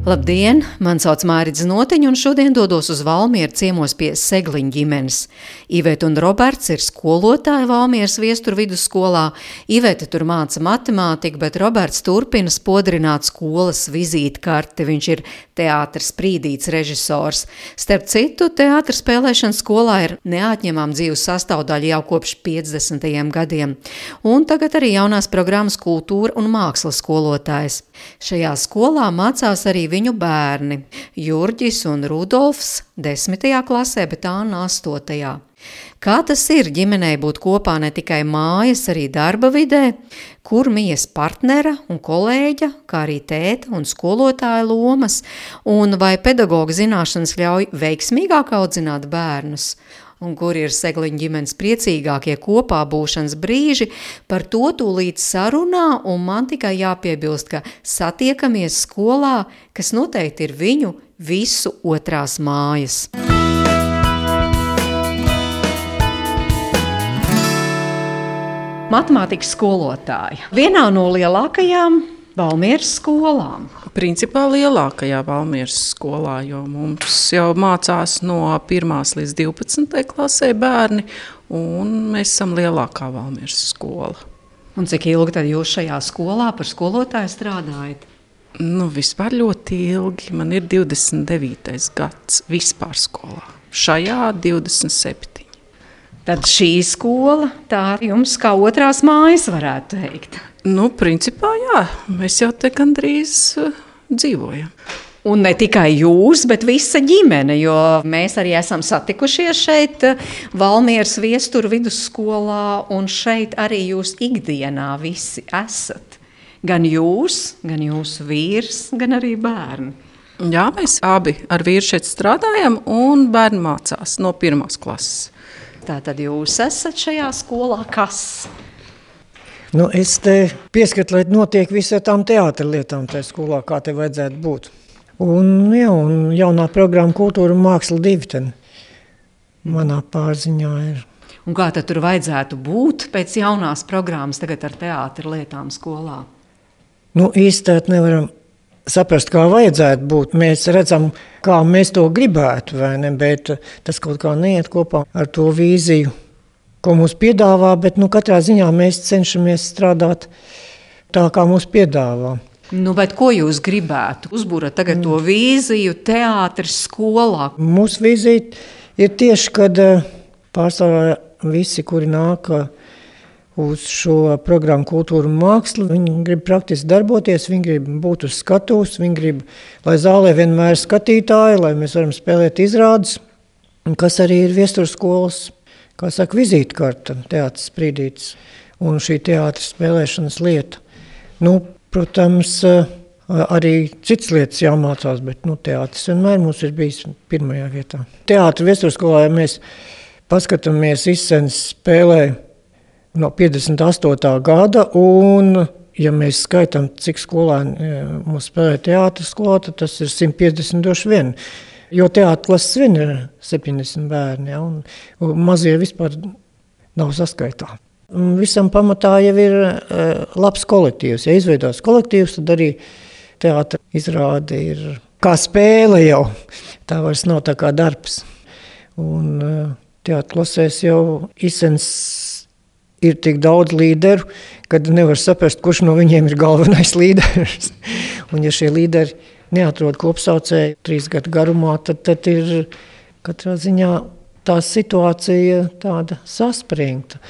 Labdien! Mani sauc Mārcis Noteņš, un šodien dodos uz Valmieru ciemos pie Segliņa ģimenes. Iveta un Roberts ir skolotāji Valmieras viestur vidusskolā. Iveta tur māca matemātiku, bet Roberts turpina spodrināt skolas vizītkarti. Viņš ir teātris sprīdīts režisors. Starp citu, teātris spēlēšana skolā ir neatņemama dzīves sastāvdaļa jau kopš 50. gadiem. Un tagad arī jaunās programmas kultūra un mākslas skolotājs. Šajā skolā mācās arī viņu bērni - Jurģis un Rudolfs 10. klasē, bet Anna 8. Kā tas ir ģimenei būt kopā ne tikai mājas, arī darba vidē, kur mijas partnera un kolēģa, kā arī tēta un skolotāja lomas, un vai pedagoga zināšanas ļauj veiksmīgāk audzināt bērnus? Un kur ir segliņa ģimenes priecīgākie kopā būšanas brīži, par to tūlīt sarunā, un man tikai jāpiebilst, ka satiekamies skolā, kas noteikti ir viņu visu otrās mājas. Matemātikas skolotāja. Vienā no lielākajām Valmieras skolām. Principā lielākajā Valmieras skolā, jo mums jau mācās no 1 līdz 12 klasē bērni, un mēs esam lielākā Valmieras skola. Un cik ilgi tad jūs šajā skolā par skolotāju strādājat? Nu, vispār ļoti ilgi. Man ir 29. gads vispār skolā. Šajā 27. Tad šī skola tā jums kā otrās mājas varētu teikt. Nu, principā, jā, mēs jau te gandrīz uh, dzīvojam. Un ne tikai jūs, bet visa ģimene, jo mēs arī esam satikušies šeit, eh, Valmieras viestura vidusskolā, un šeit arī jūs ikdienā visi esat. Gan jūs, gan jūsu vīrs, gan arī bērni. Jā, mēs abi ar vīru šeit strādājam, un bērni mācās no pirmās klases. Tā tad jūs esat šajā skolā kas? Nu, es te pieskatu, lai notiek visām tām teātris lietām, tajā skolā, kā te vajadzētu būt. Un, jā, un jaunā programma Kultūra un Māksla divi ten manā pārziņā ir. Un kā tad tur vajadzētu būt pēc jaunās programmas tagad ar teātri lietām skolā? Nu, īsti nevaram saprast, kā vajadzētu būt. Mēs redzam, kā mēs to gribētu, ne, bet tas kaut kā neiet kopā ar to vīziju, ko mums piedāvā, bet nu, katrā ziņā mēs cenšamies strādāt tā, kā mums piedāvā. Nu, ko jūs gribētu? Uzbūvēt tagad to vīziju, teātris, skolā. Mūsu vīzija ir tieši, kad eh, pārsvarā visi, kuri nāk eh, uz šo programmu kultūru un mākslu, viņi grib praktiski darboties, viņi grib būt uz skatuves, viņi grib, lai zālē vienmēr ir skatītāji, lai mēs varam spēlēt izrādes, kas arī ir viestures skolas kā saka, vizītkarta, teātris sprīdītis un šī teātris spēlēšanas lieta. Nu, protams, arī citas lietas jāmācās, bet nu, teātris vienmēr mums ir bijis pirmajā vietā. Teātris viesturskolā, ja mēs paskatāmies, izsens spēlē no 58. gada, un ja mēs skaitām, cik skolēni mums spēlē teātris skolā, tad tas ir 150 doši vien. Jo teātris vien ir 70 bērni, ja, un, un mazie vispār nav saskaitā. Visam pamatā jau ir uh, labs kolektīvs. Ja izveidojas kolektīvs, tad arī teātris izrāde ir kā spēle jau. Tā vairs nav tā kā darbs. Un uh, teātris klasēs jau izsens ir tik daudz līderu, kad nevar saprast, kurš no viņiem ir galvenais līderis. Un ja šie līderi neatrod kopsaucēju trīs gadu garumā, tad, tad ir katrā ziņā tā situācija tāda saspringta.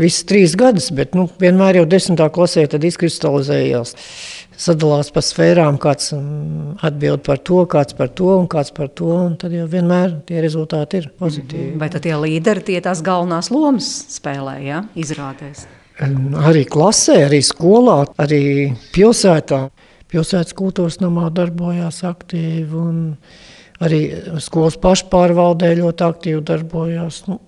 Visas trīs gadus, bet nu, vienmēr jau desmitā klasē izkristalizējās. Sadalās pa sfērām, kāds mm, atbild par to, kāds par to un kāds par to. Tad jau vienmēr tie rezultāti ir pozitīvi. Vai tad tie līderi tie tās galvenās lomas spēlē, ja? izrādēs? Arī klasē, arī skolā, arī pilsētā pilsētas kultūras namā darbojās aktīvi un arī skolas pašpārvaldē ļoti aktīvi darbojās. Nu,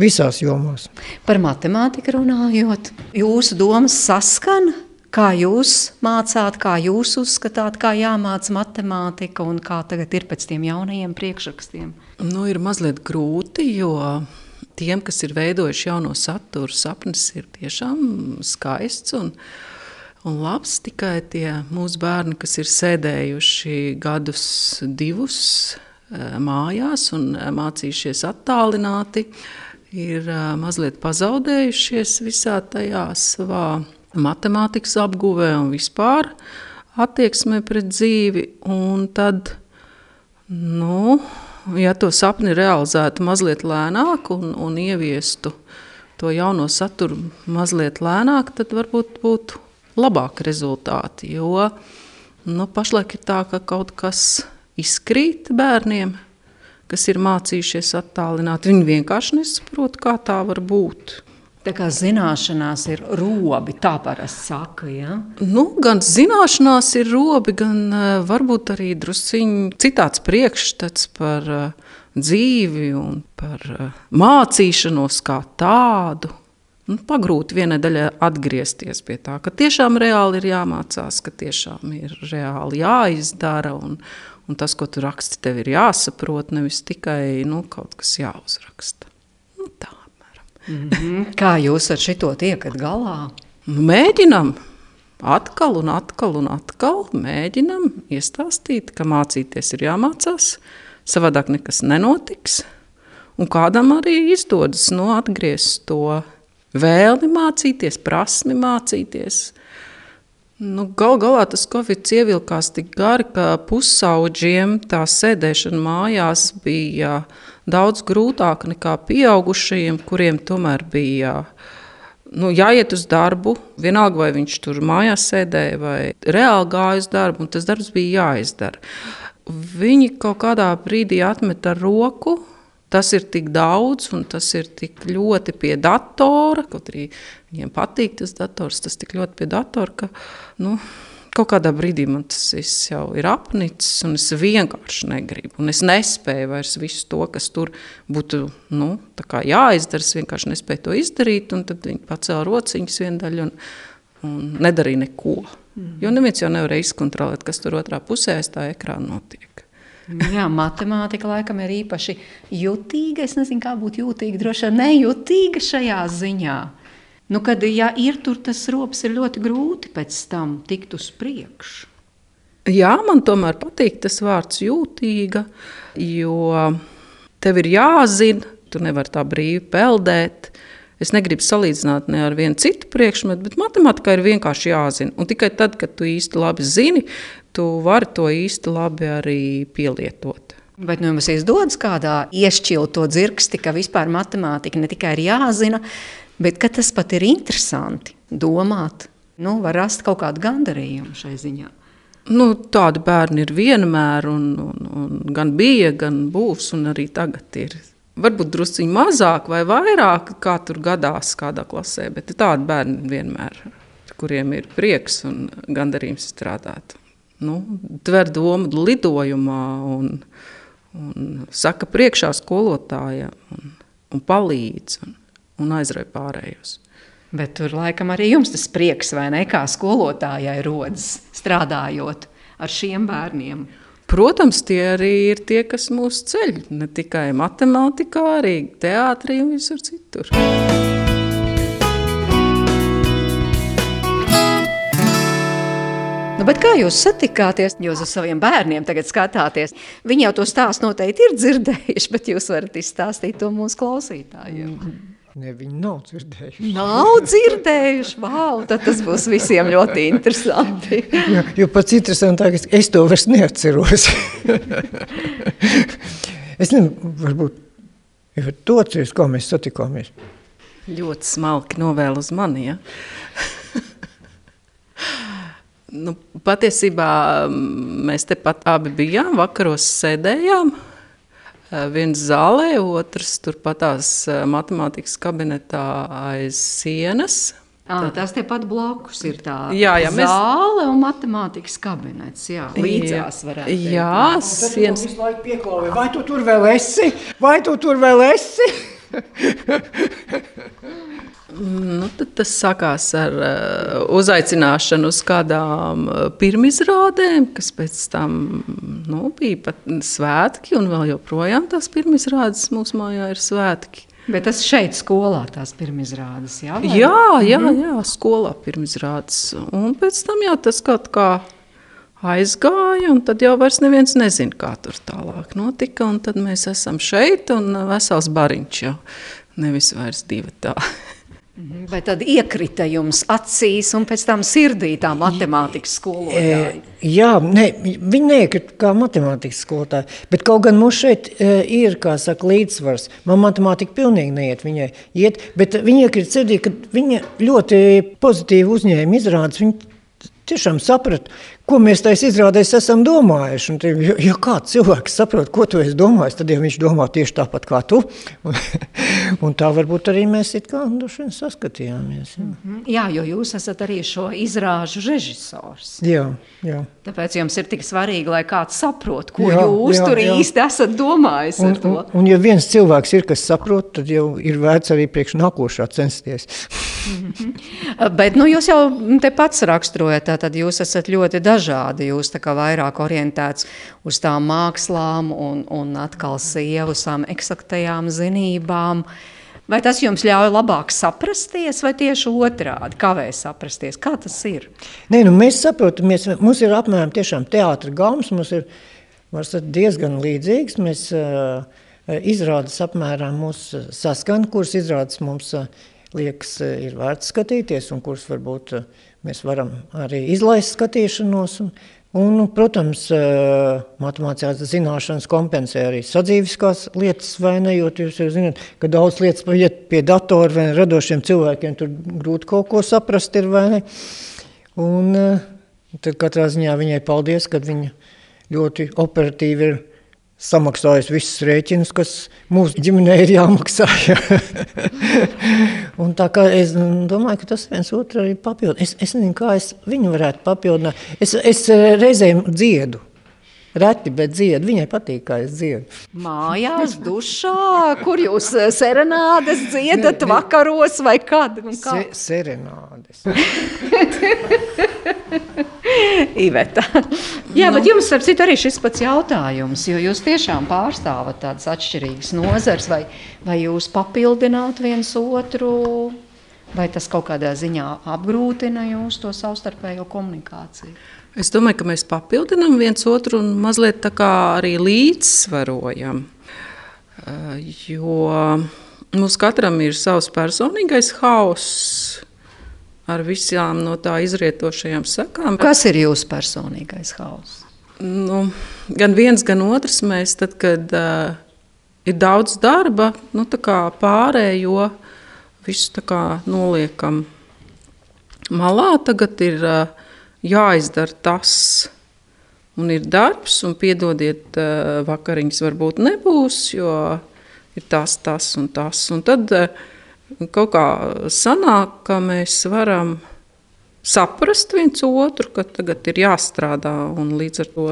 visās jomās. Par matemātiku runājot, jūsu domas saskana. Kā jūs mācāt, kā jūs uzskatāt, kā jāmāca matemātika un kā tagad ir pēc tiem jaunajiem priekšrakstiem? Nu, ir mazliet grūti, jo tiem, kas ir veidojuši jauno saturu, sapnis ir tiešām skaists un, un labs. Tikai tie mūsu bērni, kas ir sēdējuši gadus, divus eh, mājās un eh, mācījušies attālināti, ir eh, mazliet pazaudējušies visā tajā savā matemātikas apguvē un vispār attieksmē pret dzīvi. Un tad, nu, ja to sapni realizētu mazliet lēnāk un, un ieviestu to jauno saturu mazliet lēnāk, tad varbūt būtu labāki rezultāti. Jo nu, pašlaik ir tā, ka kaut kas izkrīt bērniem, kas ir mācījušies attālināt. Viņi vienkārši nesaprot, kā tā var būt. Tā kā zināšanās ir robi, tā parasti saka. Ja? Nu, gan zināšanās ir robi, gan uh, varbūt arī drusciņi citāds priekšstats par uh, dzīvi un par uh, mācīšanos kā tādu. Nu, pagrūti vienai daļai atgriezties pie tā, ka tiešām reāli ir jāmācās, ka tiešām ir reāli jāizdara. Un, un tas, ko tu raksti, tev ir jāsaprot, nevis tikai nu, kaut kas jāuzraksta. Nu, tā. Mm -hmm. Kā jūs ar šo tiekat galā? Nu, mēģinam. Atkal un atkal un atkal mēģinam iestāstīt, ka mācīties ir jāmācās, savādāk nekas nenotiks. Un kādam arī izdodas no, nu, atgriezt to vēlmi mācīties, prasmi mācīties. Nu, Galu galā tas Covid ievilkās tik gari, ka pusauģiem tā sēdēšana mājās bija daudz grūtāk nekā pieaugušajiem, kuriem tomēr bija nu, jāiet uz darbu. Vienalga, vai viņš tur mājās sēdēja vai reāli gāja uz darbu, un tas darbs bija jāizdara. Viņi kaut kādā brīdī atmet ar roku. Tas ir tik daudz, un tas ir tik ļoti pie datora. Kaut arī viņiem patīk tas dators, tas tik ļoti pie datora, ka nu, Kaut kādā brīdī man tas viss jau ir apnicis, un es vienkārši negribu. Un es nespēju vairs visu to, kas tur būtu nu, jāizdara. Es vienkārši nespēju to izdarīt, un tad viņi pacēla rociņas vienu daļu un, un nedarīja neko. Mm. Jo neviens jau nevarēja izkontrolēt, kas tur otrā pusē aiz tā ekrāna notiek. Jā, matemātika laikam ir īpaši jutīga. Es nezinu, kā būt jūtīga, droši vien nejūtīga šajā ziņā. Nu, kad ja ir tur tas rops, ir ļoti grūti pēc tam tikt uz priekšu. Jā, man tomēr patīk tas vārds jūtīga, jo tev ir jāzina, tu nevari tā brīvi peldēt. Es negribu salīdzināt ne ar vienu citu priekšmetu, bet matemātikā ir vienkārši jāzina. Un tikai tad, kad tu īsti labi zini, tu vari to īsti labi arī pielietot. Bet nu, jums izdodas kādā iešķilt to dzirksti, ka vispār matemātika ne tikai ir jāzina, bet tas pat ir interesanti domāt. Nu, var rast kaut kādu gandarījumu šai ziņā. Nu, tādi bērni ir vienmēr, un, un, un gan bija, gan būs, un arī tagad ir. Varbūt druskuļi mazāk vai vairāk, kā tur gadās kādā klasē, bet tādi bērni vienmēr, kuriem ir prieks un gandarījums strādāt. Nu, tver domu lidojumā un, un saka priekšā skolotājiem un, un palīdz. Un, un aizrauja pārējos. Bet tur laikam arī jums tas prieks, vai ne, kā skolotājai rodas strādājot ar šiem bērniem. Protams, tie arī ir tie, kas mūs ceļ. Ne tikai matemātikā, arī teātrī un visur citur. Nu, kā jūs satikāties? Jūs uz saviem bērniem tagad skatāties. Viņi jau to stāstu noteikti ir dzirdējuši, bet jūs varat izstāstīt to mūsu klausītājiem. Mm -hmm. Ne, viņi nav dzirdējuši. Nav dzirdējuši. Wow, tad tas būs visiem ļoti interesanti. jo, jo pats interesantākais, es to vairs neatceros. es nezinu, varbūt ja to atceries, kā mēs satikāmies. Ļoti smalki novēl uz mani, ja? nu, patiesībā mēs tepat abi bijām, vakaros sēdējām, viens zālē, otrs turpatās eh, matemātikas kabinetā aiz sienas. À, tas tepat blakus ir tā jā, jā, mēs... zāle un matemātikas kabinets. Jā, līdzās varētu jā, teikt. Jā, sienas. Laiku pieklauja, vai tu tur vēl esi? Vai tu tur vēl esi? Nu, tas sākās ar uh, uzaicināšanu uz kādām uh, pirmizrādēm, kas pēc tam nu, bija pat svētki, un vēl joprojām tās pirmizrādes mūsu mājā ir svētki. Bet tas šeit, skolā, tās pirmizrādes jā? Vai? Jā, jā, mhm. jā, skolā pirmizrādes. Un pēc tam jau tas kaut kā aizgāja, un tad jau vairs neviens nezina, kā tur tālāk notika. Un tad mēs esam šeit, un vesels bariņš jau nevis vairs divi tādi. Mhm. Vai tad iekrita jums acīs un pēc tam sirdī tā matemātikas skolotāja? E, jā, ne, viņi neiekrita kā matemātikas skolotāja, bet kaut gan mums šeit e, ir, kā saka, līdzsvars. Man matemātika pilnīgi neiet viņai iet, bet viņi iekrita sirdī, ka viņa ļoti pozitīvi uzņēma izrādes. Viņa tiešām saprata, ko mēs taisa izrādēs esam domājuši. Un, ja, ja kāds cilvēks saprot, ko tu esi domājis, tad ja viņš domā tieši tāpat kā tu. Un, un tā varbūt arī mēs it kā saskatījāmies. Jā. -hmm. jā, jo jūs esat arī šo izrāžu režisors. Jā, jā. Tāpēc jums ir tik svarīgi, lai kāds saprot, ko jā, jūs jā, tur jā. īsti esat domājis un, un, un ja viens cilvēks ir, kas saprot, tad jau ir vērts arī priekš nākošā censties. -hmm. Bet nu, jūs jau te pats raksturojat, tad jūs esat ļoti dažādi dažādi. Jūs tā kā vairāk orientēts uz tām mākslām un, un atkal sievu tām eksaktajām zinībām. Vai tas jums ļauj labāk saprasties, vai tieši otrādi kavē saprasties? Kā tas ir? Nē, nu mēs saprotam, mums ir apmēram tiešām teātra gams, mums ir diezgan līdzīgs. Mēs uh, izrādes apmēram mūs saskan, kuras izrādes mums liekas ir vērts skatīties un kuras varbūt Mēs varam arī izlaist skatīšanos. Un, un, protams, matemātiskās zināšanas kompensē arī sadzīviskās lietas, vai ne? Jo jūs jau zināt, ka daudz lietas paiet pie datora vai radošiem cilvēkiem, tur grūti kaut ko saprast ir, vai ne? Un tad katrā ziņā viņai paldies, kad viņa ļoti operatīvi ir samaksājis visus rēķinus, kas mūsu ģimenei ir jāmaksā. un tā kā es domāju, ka tas viens otru arī papildina. Es, es nezinu, kā es viņu varētu papildināt. Es, es reizēm dziedu. Reti, bet dziedu. Viņai patīk, kā es dziedu. Mājās, dušā, kur jūs serenādes dziedat ne, ne. vakaros vai kad? Kā? Se, serenādes. Iveta. Jā, nu. bet jums ar citu arī šis pats jautājums, jo jūs tiešām pārstāvat tādas atšķirīgas nozars, vai, vai jūs papildināt viens otru, vai tas kaut kādā ziņā apgrūtina jūs to savstarpējo komunikāciju? Es domāju, ka mēs papildinām viens otru un mazliet tā kā arī līdzsvarojam, jo mums katram ir savs personīgais hauss, ar visām no tā izrietošajām sekām. Kas ir jūsu personīgais hauss? Nu, gan viens, gan otrs. Mēs, tad, kad uh, ir daudz darba, nu, pārējo visu noliekam malā. Tagad ir uh, jāizdara tas, un ir darbs, un piedodiet, uh, vakariņas varbūt nebūs, jo ir tas, tas un tas. Un tad, uh, kaut kā sanāk, ka mēs varam saprast viens otru, ka tagad ir jāstrādā un līdz ar to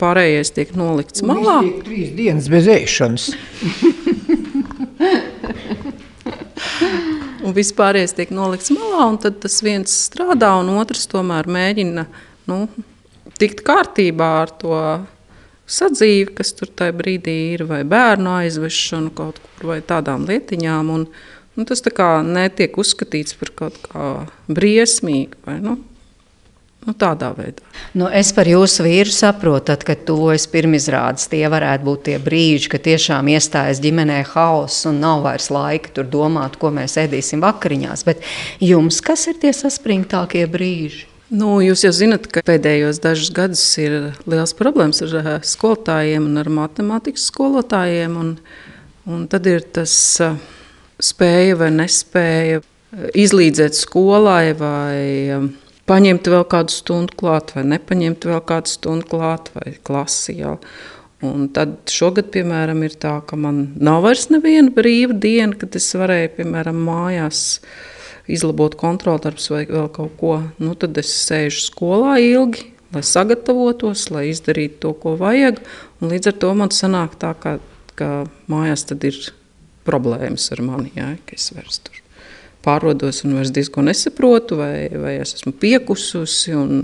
pārējais tiek nolikts un malā. Tiek trīs dienas bez ēšanas. un vispārējais tiek nolikts malā, un tad tas viens strādā, un otrs tomēr mēģina nu, tikt kārtībā ar to sadzīvi, kas tur tajā brīdī ir, vai bērnu aizvešanu kaut kur, vai tādām lietiņām. Un, Nu, tas netiek uzskatīts par kaut kā briesmīgu. Vai, nu, Nu, tādā veidā. Nu, es par jūsu vīru saprotu, tad, kad tuvojas pirmizrādes, tie varētu būt tie brīži, kad tiešām iestājas ģimenē hauss un nav vairs laika tur domāt, ko mēs ēdīsim vakariņās. Bet jums kas ir tie saspringtākie brīži? Nu, jūs jau zināt, ka pēdējos dažus gadus ir liels problēmas ar eh, skolotājiem un ar matemātikas skolotājiem. Un, un tad ir tas. Uh, spēja vai nespēja eh, izlīdzēt skolai, vai eh, paņemt vēl kādu stundu klāt, vai nepaņemt vēl kādu stundu klāt, vai klasi jau. Un tad šogad, piemēram, ir tā, ka man nav vairs neviena brīva diena, kad es varēju, piemēram, mājās izlabot kontroldarbus vai vēl kaut ko. Nu, tad es sēžu skolā ilgi, lai sagatavotos, lai izdarītu to, ko vajag. Un līdz ar to man sanāk tā, ka, ka mājās tad ir problēmas ar mani, jā, ka es vairs tur pārrodos un vairs diezko nesaprotu, vai, vai es esmu piekususi, un,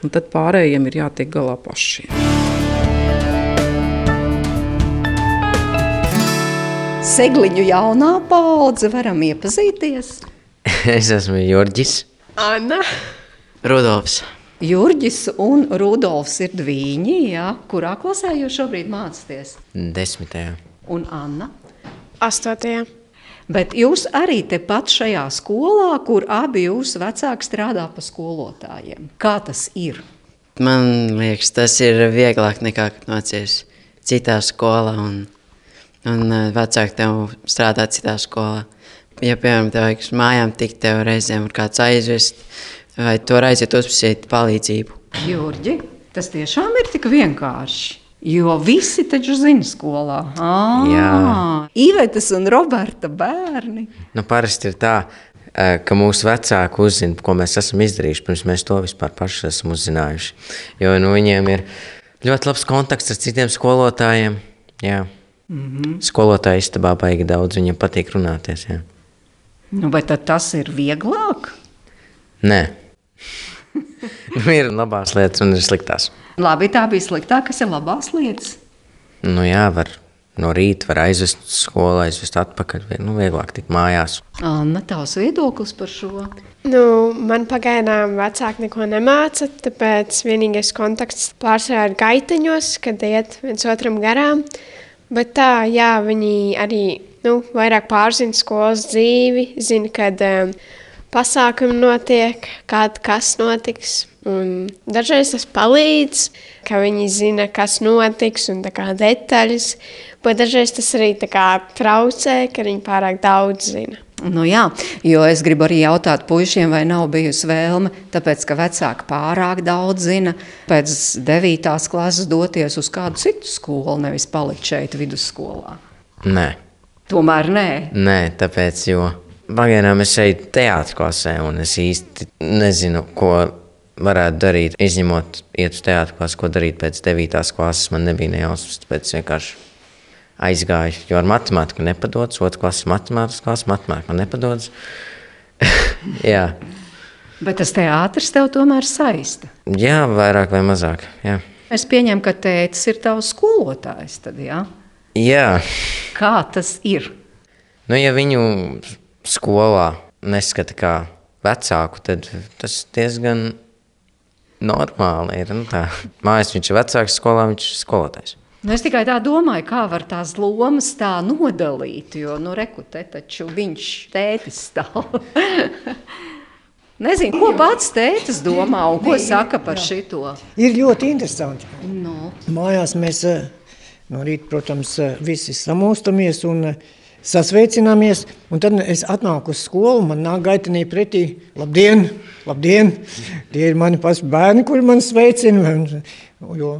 un tad pārējiem ir jātiek galā pašiem. Segliņu jaunā paudze varam iepazīties. es esmu Jurģis. Anna. Rudolfs. Jurģis un Rudolfs ir jā. kurā klasē jūs šobrīd mācāties? Desmitajā. Un Anna? Astotajā. Bet jūs arī tepat šajā skolā, kur abi jūsu vecāki strādā pa skolotājiem. Kā tas ir? Man liekas, tas ir vieglāk nekā mācīties citā skolā. Un, un eh, vecāki tev strādā citā skolā. Ja, piemēram, tev vajag uz mājām tikt, tev reizēm var kāds aizvest, vai tu vari aiziet uzprasīt palīdzību. Jurģi, tas tiešām ir tik vienkārši. Jo visi taču zina skolā. À, Jā. Ivetas un Roberta bērni. Nu, parasti ir tā, ka mūsu vecāki uzzina, ko mēs esam izdarījuši, pirms mēs to vispār paši esam uzzinājuši. Jo nu, viņiem ir ļoti labs kontakts ar citiem skolotājiem. Jā. Mm -hmm. Skolotāja istabā baigi daudz, viņiem patīk runāties. Jā. Nu, vai tad tas ir vieglāk? Nē. Nu, ir labās lietas un ir sliktās. Labi, tā bija sliktāk, kas ir labās lietas. Nu, jā, var no rīta var aizvest uz skolu, aizvest atpakaļ. Nu, vieglāk tikt mājās. Anna, tavs viedoklis par šo? Nu, man pagaidām vecāki neko nemāca, tāpēc vienīgais kontakts pārsvarā ir gaiteņos, kad iet viens otram garām. Bet tā, jā, viņi arī nu, vairāk pārzina skolas dzīvi, zina, kad um, pasākumi notiek, kād, kas notiks. Un dažreiz tas palīdz, ka viņi zina, kas notiks un tā kā detaļas, bet dažreiz tas arī tā kā traucē, ka viņi pārāk daudz zina. Nu, jā, jo es gribu arī jautāt puišiem, vai nav bijusi vēlme, tāpēc, ka vecāki pārāk daudz zina, pēc 9. klases doties uz kādu citu skolu, nevis palikt šeit vidusskolā. Nē, Tomēr nē. Nē tāpēc, jo pagaidām es eju teātris klasē, un es īsti nezinu, ko varētu darīt. Izņemot, iet uz teātris klasi, ko darīt pēc 9. klases, man nebija nejausmas. Tāpēc vienkārši aizgāju, jo ar matemātiku nepadodas. Otrs klases matemātikas klases, matemātika man nepadodas. jā. Bet tas teātris tev tomēr saista. jā, vairāk vai mazāk. Jā. Es pieņemu, ka tētis ir tavs skolotājs. Tad, jā? jā, Kā tas ir? nu, ja viņu skolā neskata kā vecāku, tad tas diezgan normāli ir. Nu, tā. Mājās viņš ir vecāks, skolā viņš ir skolotājs. Nu, es tikai tā domāju, kā var tās lomas tā nodalīt. Jo, nu, rekute, taču viņš tētis stāv. Nezinu, ko pats tētis domā un ko saka par šito. Ir ļoti interesanti. Nu, Mājās mēs eh, no rīta, protams, eh, visi samūstamies un eh, sasveicināmies. Un tad es atnāku uz skolu, man nāk gaitenī pretī. Labdien, labdien! Tie ir mani paši bērni, kuri man sveicina. Jo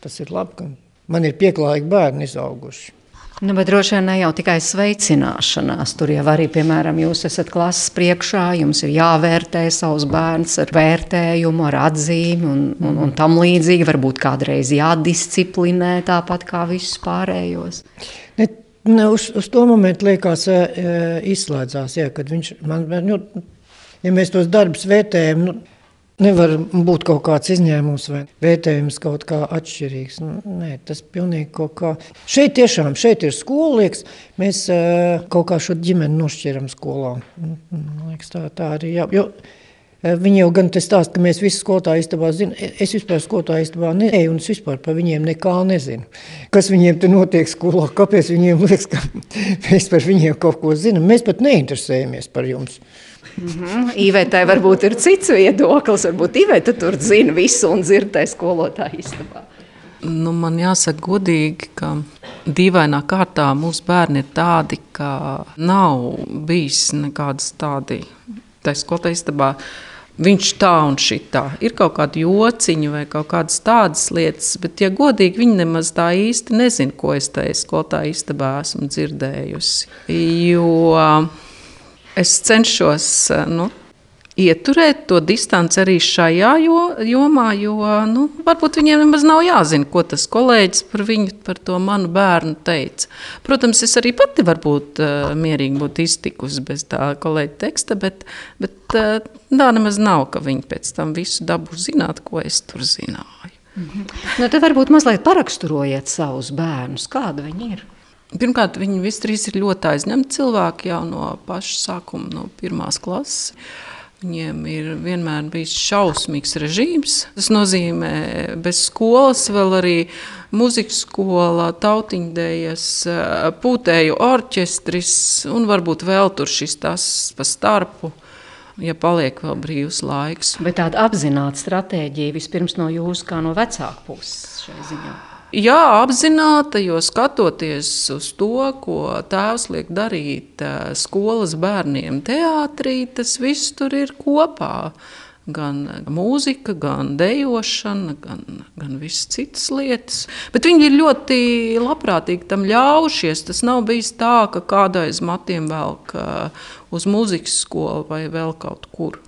tas ir labi, ka man ir pieklājīgi bērni izauguši. Nu, bet droši vien ne jau tikai sveicināšanās. Tur jau arī, piemēram, jūs esat klases priekšā, jums ir jāvērtē savus bērnus ar vērtējumu, ar atzīmi un, un, un tam līdzīgi. Varbūt kādreiz jādisciplinē tāpat kā visus pārējos. Ne, ne, uz, uz to momentu liekas, e, izslēdzās, jā, kad viņš man, nu, ja mēs tos darbus vērtējam, nu, nevar būt kaut kāds izņēmums vai vērtējums kaut kā atšķirīgs. Nu, nē, tas pilnīgi kaut kā. Šeit tiešām, šeit ir skola, liekas, mēs e, kaut kā šo ģimeni nošķiram skolā. Nu, Man Liekas, tā, tā arī jā, jo, e, Viņi jau gan te stāsta, ka mēs visi skolotāji istabā zinām. Es vispār skolotāju istabā neeju un es vispār par viņiem nekā nezinu. Kas viņiem te notiek skolā, kāpēc viņiem liekas, ka mēs par viņiem kaut ko zinām. Mēs pat neinteresējamies par jums. Mm, Ivetai varbūt ir cits viedoklis. Varbūt Iveta tur zina visu un dzirdē skolotāju istabā. Nu, man jāsaka, godīgi, ka dīvainā kārtā mūsu bērni ir tādi, ka nav bijis nekādas tādas, tā skolotāja istabā. Viņš tā un šitā. Ir kaut kāda jociņa vai kaut kādas tādas lietas, bet, ja godīgi, viņi nemaz tā īsti nezina, ko es tajā skolotāja istabā esmu dzirdējusi. Jo es cenšos nu, ieturēt to distanci arī šajā jo, jomā, jo nu, varbūt viņiem nemaz nav jāzina, ko tas kolēģis par viņu, par to manu bērnu teica. Protams, es arī pati varbūt uh, mierīgi būtu iztikusi bez tā kolēģa teksta, bet, bet uh, tā nemaz nav, ka viņi pēc tam visu dabu zināt, ko es tur zināju. Mhm. Nu, tad varbūt mazliet paraksturojiet savus bērnus, kādi viņi ir. Pirmkārt, viņi visi trīs ir ļoti aizņemti cilvēki jau no paša sākuma, no pirmās klases. Viņiem ir vienmēr bijis šausmīgs režīms. Tas nozīmē, bez skolas vēl arī muzikas skola, tautiņdējas, pūtēju orķestris un varbūt vēl tur šis tas pa starpu. Ja paliek vēl brīvs laiks. Bet tāda apzināta stratēģija vispirms no jūsu, kā no vecāka puses šai ziņā. Jā, apzināta, jo skatoties uz to, ko tēvs liek darīt eh, skolas bērniem, teātrī, tas viss tur ir kopā. Gan mūzika, gan dejošana, gan, gan visas citas lietas. Bet viņi ir ļoti labprātīgi tam ļaujušies. Tas nav bijis tā, ka kādreiz matiem velk eh, uz muzikas skolu vai vēl kaut kur.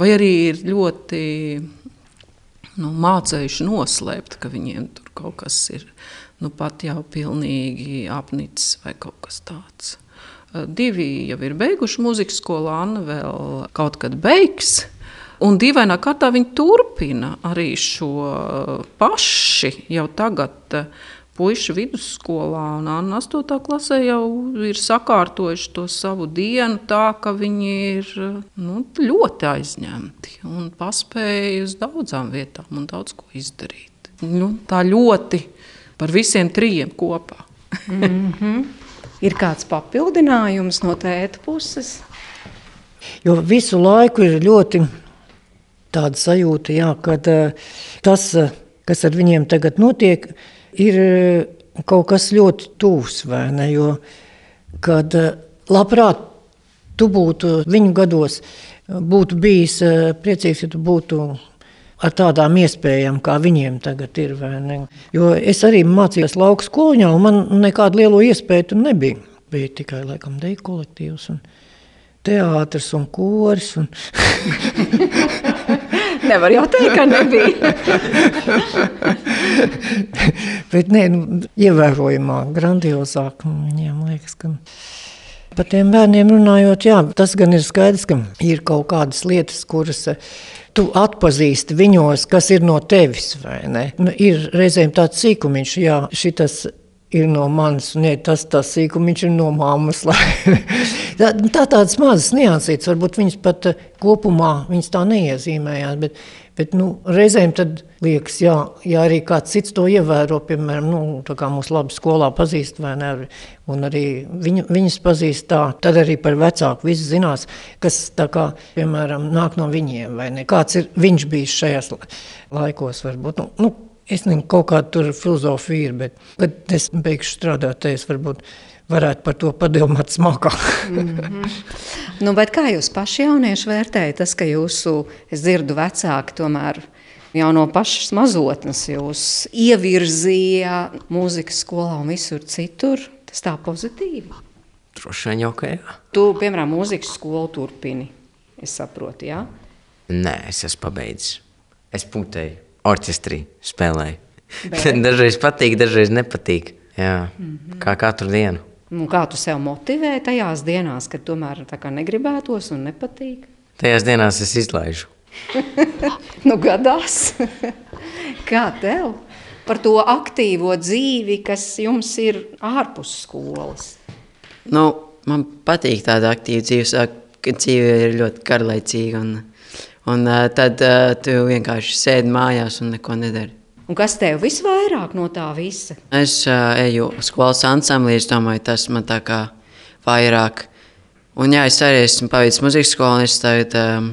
Vai arī ir ļoti nu, mācījuši noslēpt, ka viņiem tur kaut kas ir nu, pat jau pilnīgi apnicis vai kaut kas tāds. Divi jau ir beiguši muzikas skolu, Anna vēl kaut kad beigs. Un dīvainā kārtā viņi turpina arī šo paši jau tagad puiši vidusskolā un Anna 8. klasē jau ir sakārtojuši to savu dienu tā, ka viņi ir nu, ļoti aizņemti un paspēja uz daudzām vietām un daudz ko izdarīt. Nu, tā ļoti par visiem trijiem kopā. mm -hmm. Ir kāds papildinājums no tēta puses? Jo visu laiku ir ļoti tāda sajūta, jā, ka uh, tas, uh, kas ar viņiem tagad notiek, ir eh, kaut kas ļoti tūs, vai ne? Jo, kad eh, labprāt tu būtu viņu gados, būtu bijis eh, priecīgs, ja tu būtu ar tādām iespējām, kā viņiem tagad ir. Jo es arī mācījos lauka skolā, un man nekādu lielu iespēju tur nebija. Bija tikai laikam deju kolektīvs un teātris un koris. Un Nevar jau teikt, ka nebija. Bet nē, nu, ievērojamāk, grandiozāk viņiem liekas, ka. Par tiem bērniem runājot, jā, tas gan ir skaidrs, ka ir kaut kādas lietas, kuras eh, tu atpazīsti viņos, kas ir no tevis. Nu, ir reizēm tāds sīkumiņš, jā, šitas ir no manis, un tas tas sīkumiņš ir no mammas. tā, tā tādas mazas niansītas, varbūt viņas pat eh, kopumā viņas tā neiezīmējās, bet, bet nu, reizēm liekas, jā, ja arī kāds cits to ievēro, piemēram, nu, tā kā mūs labi skolā pazīst, vai ne, un arī viņu, viņas pazīst tā, tad arī par vecāku viss zinās, kas kā, piemēram, nāk no viņiem, vai ne, kāds ir viņš bijis šajās laikos, varbūt, nu, nu Es nezinu, kaut kāda tur filozofija ir, bet, kad es beigšu strādāt, es varbūt varētu par to padomāt smalkāk. mm -hmm. nu, kā jūs paši jaunieši vērtējat tas, ka jūsu, es dzirdu vecāki tomēr jau no pašas mazotnes jūs ievirzīja mūzikas skolā un visur citur? Tas tā pozitīvi? Droši vien jau, ka jā. Tu, piemēram, mūzikas skolu turpini, es saprotu, jā? Nē, es esmu pabeidzis. Es putēju orķestrī spēlēju. dažreiz patīk, dažreiz nepatīk. Jā, mm -hmm. Kā katru dienu. Nu, kā tu sev motivē tajās dienās, kad tomēr negribētos un nepatīk? Tajās dienās es izlaižu. nu, gadās. kā tev par to aktīvo dzīvi, kas jums ir ārpus skolas? Nu, man patīk tāda aktīva dzīve, kad dzīve ir ļoti garlaicīga. Un Un uh, tad uh, tu vienkārši sēdi mājās un neko nedari. Un kas tev visvairāk no tā visa? Es uh, eju skolas ansamblī, es domāju, tas man tā kā vairāk. Un jā, es arī esmu paveicis muzikas skolu, un es tagad um,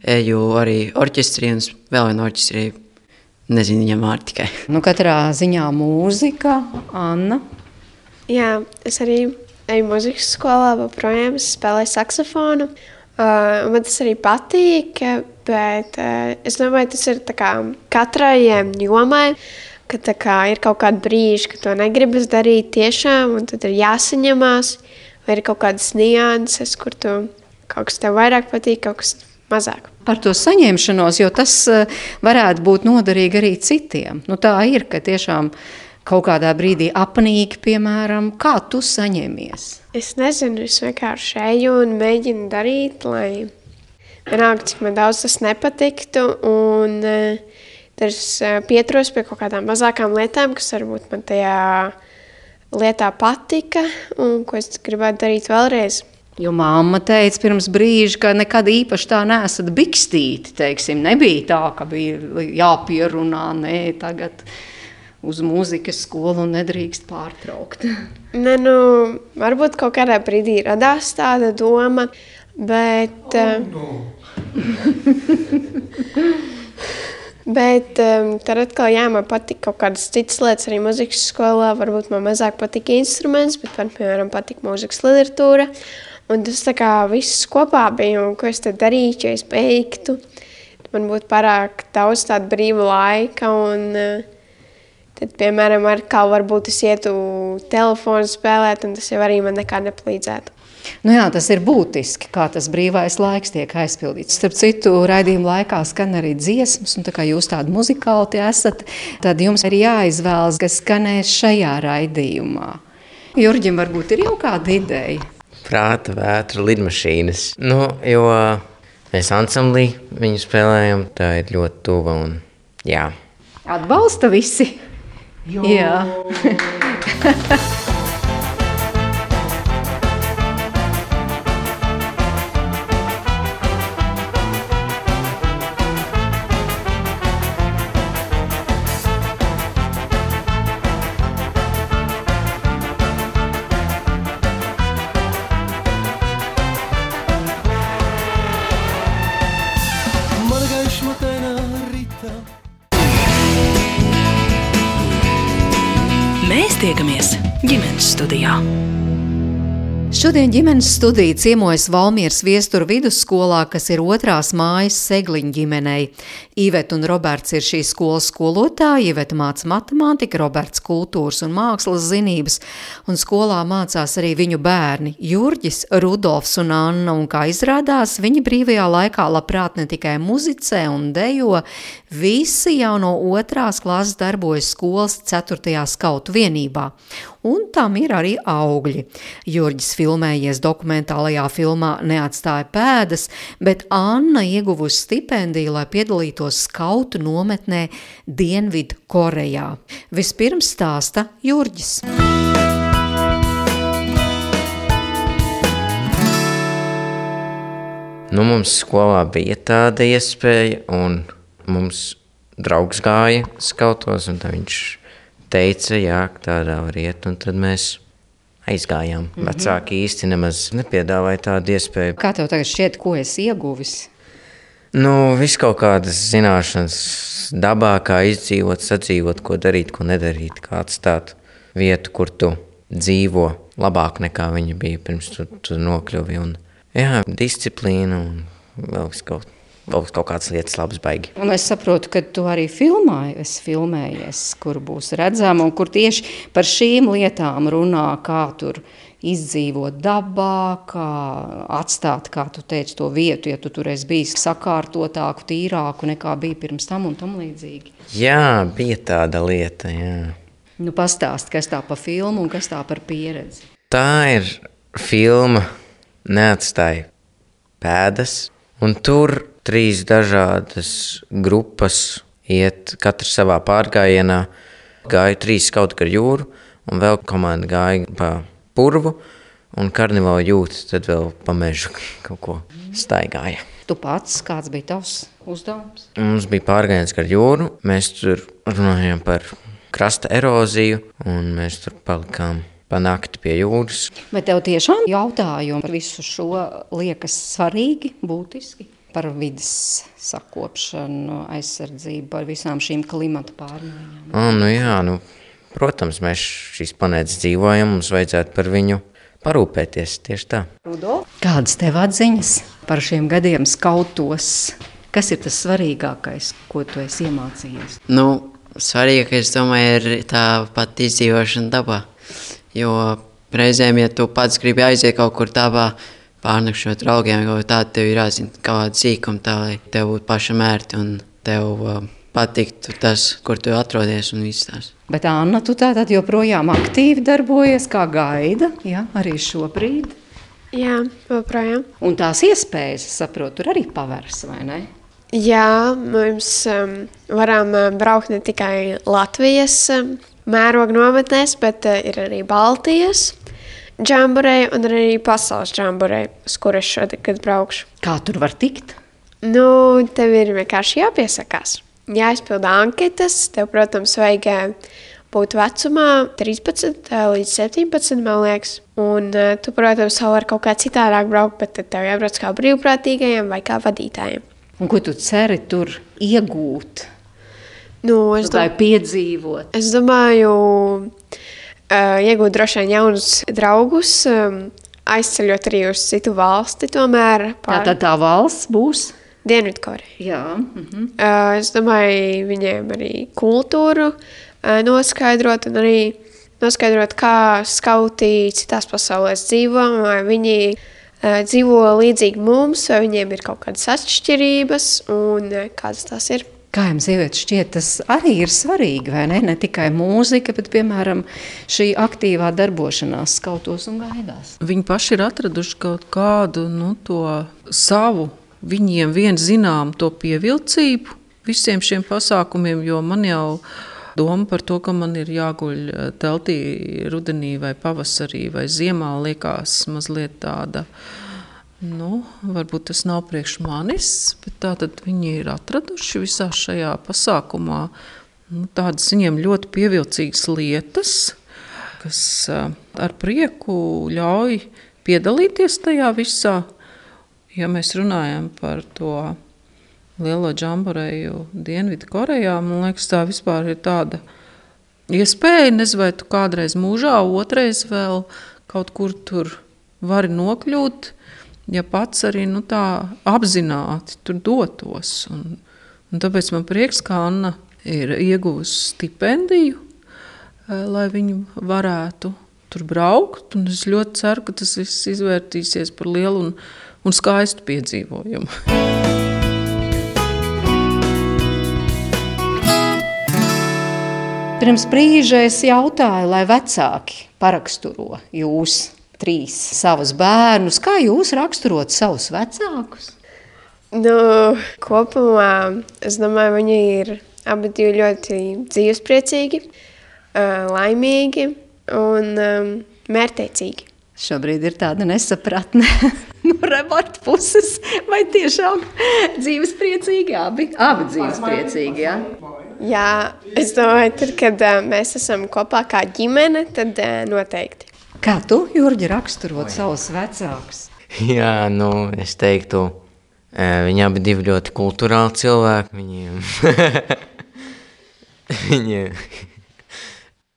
eju arī orķestrī un vēl vienu orķestrī. Nezinu, viņam vārdi tikai. Nu, katrā ziņā mūzika, Anna. Jā, es arī eju muzikas skolā, joprojām spēlēju saksofonu. Uh, man tas arī patīk, bet uh, es domāju, tas ir kā, katrai jomai, ka kā, ir kaut kāda brīža, kad to negribas darīt tiešām, un tad ir jāsaņemās, vai ir kaut kādas nianses, kur tu kaut kas tev vairāk patīk, kaut kas mazāk. Par to saņemšanos, jo tas eh, varētu būt noderīgi arī citiem. Nu, tā ir, ka tiešām kaut kādā brīdī apnīk, piemēram, kā tu saņemies. Es nezinu, es vienkārši eju un mēģinu darīt, lai vienalga, cik man daudz tas nepatiktu. Un, tad es uh, pieturos pie kaut kādām mazākām lietām, kas varbūt man tajā lietā patika un ko es gribētu darīt vēlreiz. Jo mamma teica pirms brīža, ka nekad īpaši tā nesat bikstīti. Teiksim, nebija tā, ka bija jāpierunā, nē, tagad uz mūzikas skolu nedrīkst pārtraukt. Ne, nu, varbūt kaut kādā brīdī radās tāda doma, bet... Oh, no. Bet um, tad atkal, jā, man patīk kaut kādas citas lietas, arī muzikas skolā. Varbūt man mazāk patīk instruments, bet man, piemēram, patīk mūzikas literatūra. Un tas tā kā viss kopā bija, un ko es tad darītu, ja es beigtu. Man būtu pārāk daudz tādu brīvu laika, un uh, tad, piemēram, ar kā varbūt es ietu telefonu spēlēt, un tas jau arī man nekā nepalīdzētu. Nu jā, tas ir būtiski, kā tas brīvais laiks tiek aizpildīts. Starp citu, raidījuma laikā skan arī dziesmas, un tā kā jūs tādi muzikāli esat, tad jums ir jāizvēlas, kas skanēs šajā raidījumā. Jurģim varbūt ir jau kāda ideja? Prāta vētra lidmašīnas. Nu, jo mēs ansamblī viņu spēlējam, tā ir ļoti tuva un jā. Atbalsta visi? Jo. Jā. Šodien ģimenes studija ciemojas Valmieras viesturu vidusskolā, kas ir otrās mājas Segliņa ģimenei. Iveta un Roberts ir šīs skolas skolotāji, Iveta māca matemātiku, Roberts kultūras un mākslas zinības, un skolā mācās arī viņu bērni Jurģis, Rudolfs un Anna, un kā izrādās, viņi brīvajā laikā labprāt ne tikai muzicē un dejo, visi jau no otrās klases darbojas skolas 4. skautu vienībā un tam ir arī augļi. Jurģis filmējies dokumentālajā filmā Neatstāja pēdas, bet Anna ieguvusi stipendiju, lai piedalītos skautu nometnē Dienvidu Korejā. Vispirms stāsta Jurģis. Nu, mums skolā bija tāda iespēja, un mums draugs gāja skautos, un viņš teica, jā, tādā var iet, un tad mēs aizgājām. Mm -hmm. Vecāki īsti nemaz nepiedāvāja tādu iespēju. Kā tev tagad šķiet, ko esi ieguvis? Nu, viss kaut kādas zināšanas dabā, kā izdzīvot, sadzīvot, ko darīt, ko nedarīt, kā atstāt vietu, kur tu dzīvo labāk nekā viņa bija pirms tu, tu nokļuvi. Un, jā, disciplīna un vēl kaut vēl kaut kādas lietas labas baigi. Un es saprotu, ka tu arī filmāji, esi filmējies, kur būs redzama un kur tieši par šīm lietām runā, kā tur izdzīvot dabā, kā atstāt, kā tu teici, to vietu, ja tu tur esi bijis sakārtotāku, tīrāku nekā bija pirms tam un tam līdzīgi. Jā, bija tāda lieta, jā. Nu, pastāst, kas tā pa filmu un kas tā par pieredzi? Tā ir filma Neatstāja pēdas, un tur trīs dažādas grupas iet, katrs savā pārgājienā. Gāja trīs skauti ar jūru, un vēl komanda gāja pa purvu, un karnevāla jūtas tad vēl pa mežu kaut ko staigāja. Tu pats, kāds bija tavs uzdevums? Mums bija pārgājiens ar jūru, mēs tur runājām par krasta eroziju, un mēs tur palikām pa nakti pie jūras. Bet tev tiešām jautājumi par visu šo liekas svarīgi, būtiski? par vidas sakopšanu, aizsardzību, par visām šīm klimata pārmaiņām? Oh, nu jā, nu, protams, mēs šīs planētas dzīvojam, mums vajadzētu par viņu parūpēties tieši tā. Rudo, kādas tev atziņas par šiem gadiem skautos? Kas ir tas svarīgākais, ko tu esi iemācījies? Nu, svarīgākais, domāju, ir tā pati izdzīvošana dabā. Jo reizēm, ja tu pats gribi aiziet kaut kur dabā, pārnakšot draugiem, vai tādu tev ir jāzina kaut kāda sīkuma, tā lai tev būtu pašam ērti un tev uh, patiktu tas, kur tu atrodies un viss tās. Bet Anna, tu tātad joprojām aktīvi darbojies, kā gaida, ja, arī šobrīd. Jā, joprojām. Un tās iespējas, es saprotu, tur arī pavērs, vai ne? Jā, mums um, varam uh, braukt ne tikai Latvijas um, mēroga nometnēs, bet uh, ir arī Baltijas džamburē un arī pasaules džamburē, uz kuras šodien, kad braukšu. Kā tur var tikt? Nu, tev ir vienkārši jāpiesakās. Jāizpilda anketas, tev, protams, vajag uh, būt vecumā 13 uh, līdz 17, man liekas. Un uh, tu, protams, vēl vari kaut kā citādāk braukt, bet tad tev jābrauc kā brīvprātīgajiem vai kā vadītājiem. Un ko tu ceri tur iegūt? Nu, es, Vai piedzīvot? es domāju, uh, iegūt droši vien jaunus draugus, um, aizceļot arī uz citu valsti, tomēr Tā pār tad tā valsts būs. Dienvidkoreju. Jā, mhm. Uh, es domāju, viņiem arī kultūru uh, noskaidrot, un arī noskaidrot, kā skauti citās pasaulēs dzīvo, vai viņi uh, dzīvo līdzīgi mums, vai viņiem ir kaut kādas atšķirības, un uh, kādas tās ir. Kā jums sieviete šķiet, tas arī ir svarīgi, vai ne? Ne tikai mūzika, bet, piemēram, šī aktīvā darbošanās skautos un gaidās. Viņi paši ir atraduši kaut kādu nu, to savu, viņiem vien zinām to pievilcību visiem šiem pasākumiem, jo man jau doma par to, ka man ir jāguļ eh, teltī rudenī vai pavasarī vai ziemā liekas mazliet tāda. Nu, varbūt tas nav priekš manis, bet tā tad viņi ir atraduši visā šajā pasākumā nu, tādas viņiem ļoti pievilcīgas lietas, kas uh, ar prieku ļauj piedalīties tajā visā. Ja mēs runājam par to lielo džamboreju Dienvidkorejā, man liekas, tā vispār ir tāda iespēja. Nezinu, vai tu kādreiz mūžā, otrais vēl kaut kur tur vari nokļūt, ja pats arī nu, tā apzināti tur dotos. Un, un tāpēc man prieks, ka Anna ir ieguvusi stipendiju, eh, lai viņa varētu tur braukt. Un es ļoti ceru, ka tas viss izvērtīsies par lielu un, un skaistu piedzīvojumu. Pirms brīža es jautāju, lai vecāki paraksturo jūs trīs savus bērnus. Kā jūs raksturot savus vecākus? Nu, kopumā es domāju, viņi ir abi ļoti dzīvespriecīgi, uh, laimīgi un um, mērķtiecīgi. Šobrīd ir tāda nesapratne no Reborta puses, vai tiešām dzīvespriecīgi abi? Abi dzīvespriecīgi, jā. Jā, es domāju, tad, kad uh, mēs esam kopā kā ģimene, tad uh, noteikti. Kā tu, Jurģi, raksturot savus vecākus? Jā, nu, es teiktu, eh, viņi abi divi ļoti kulturāli cilvēki. Viņiem, viņiem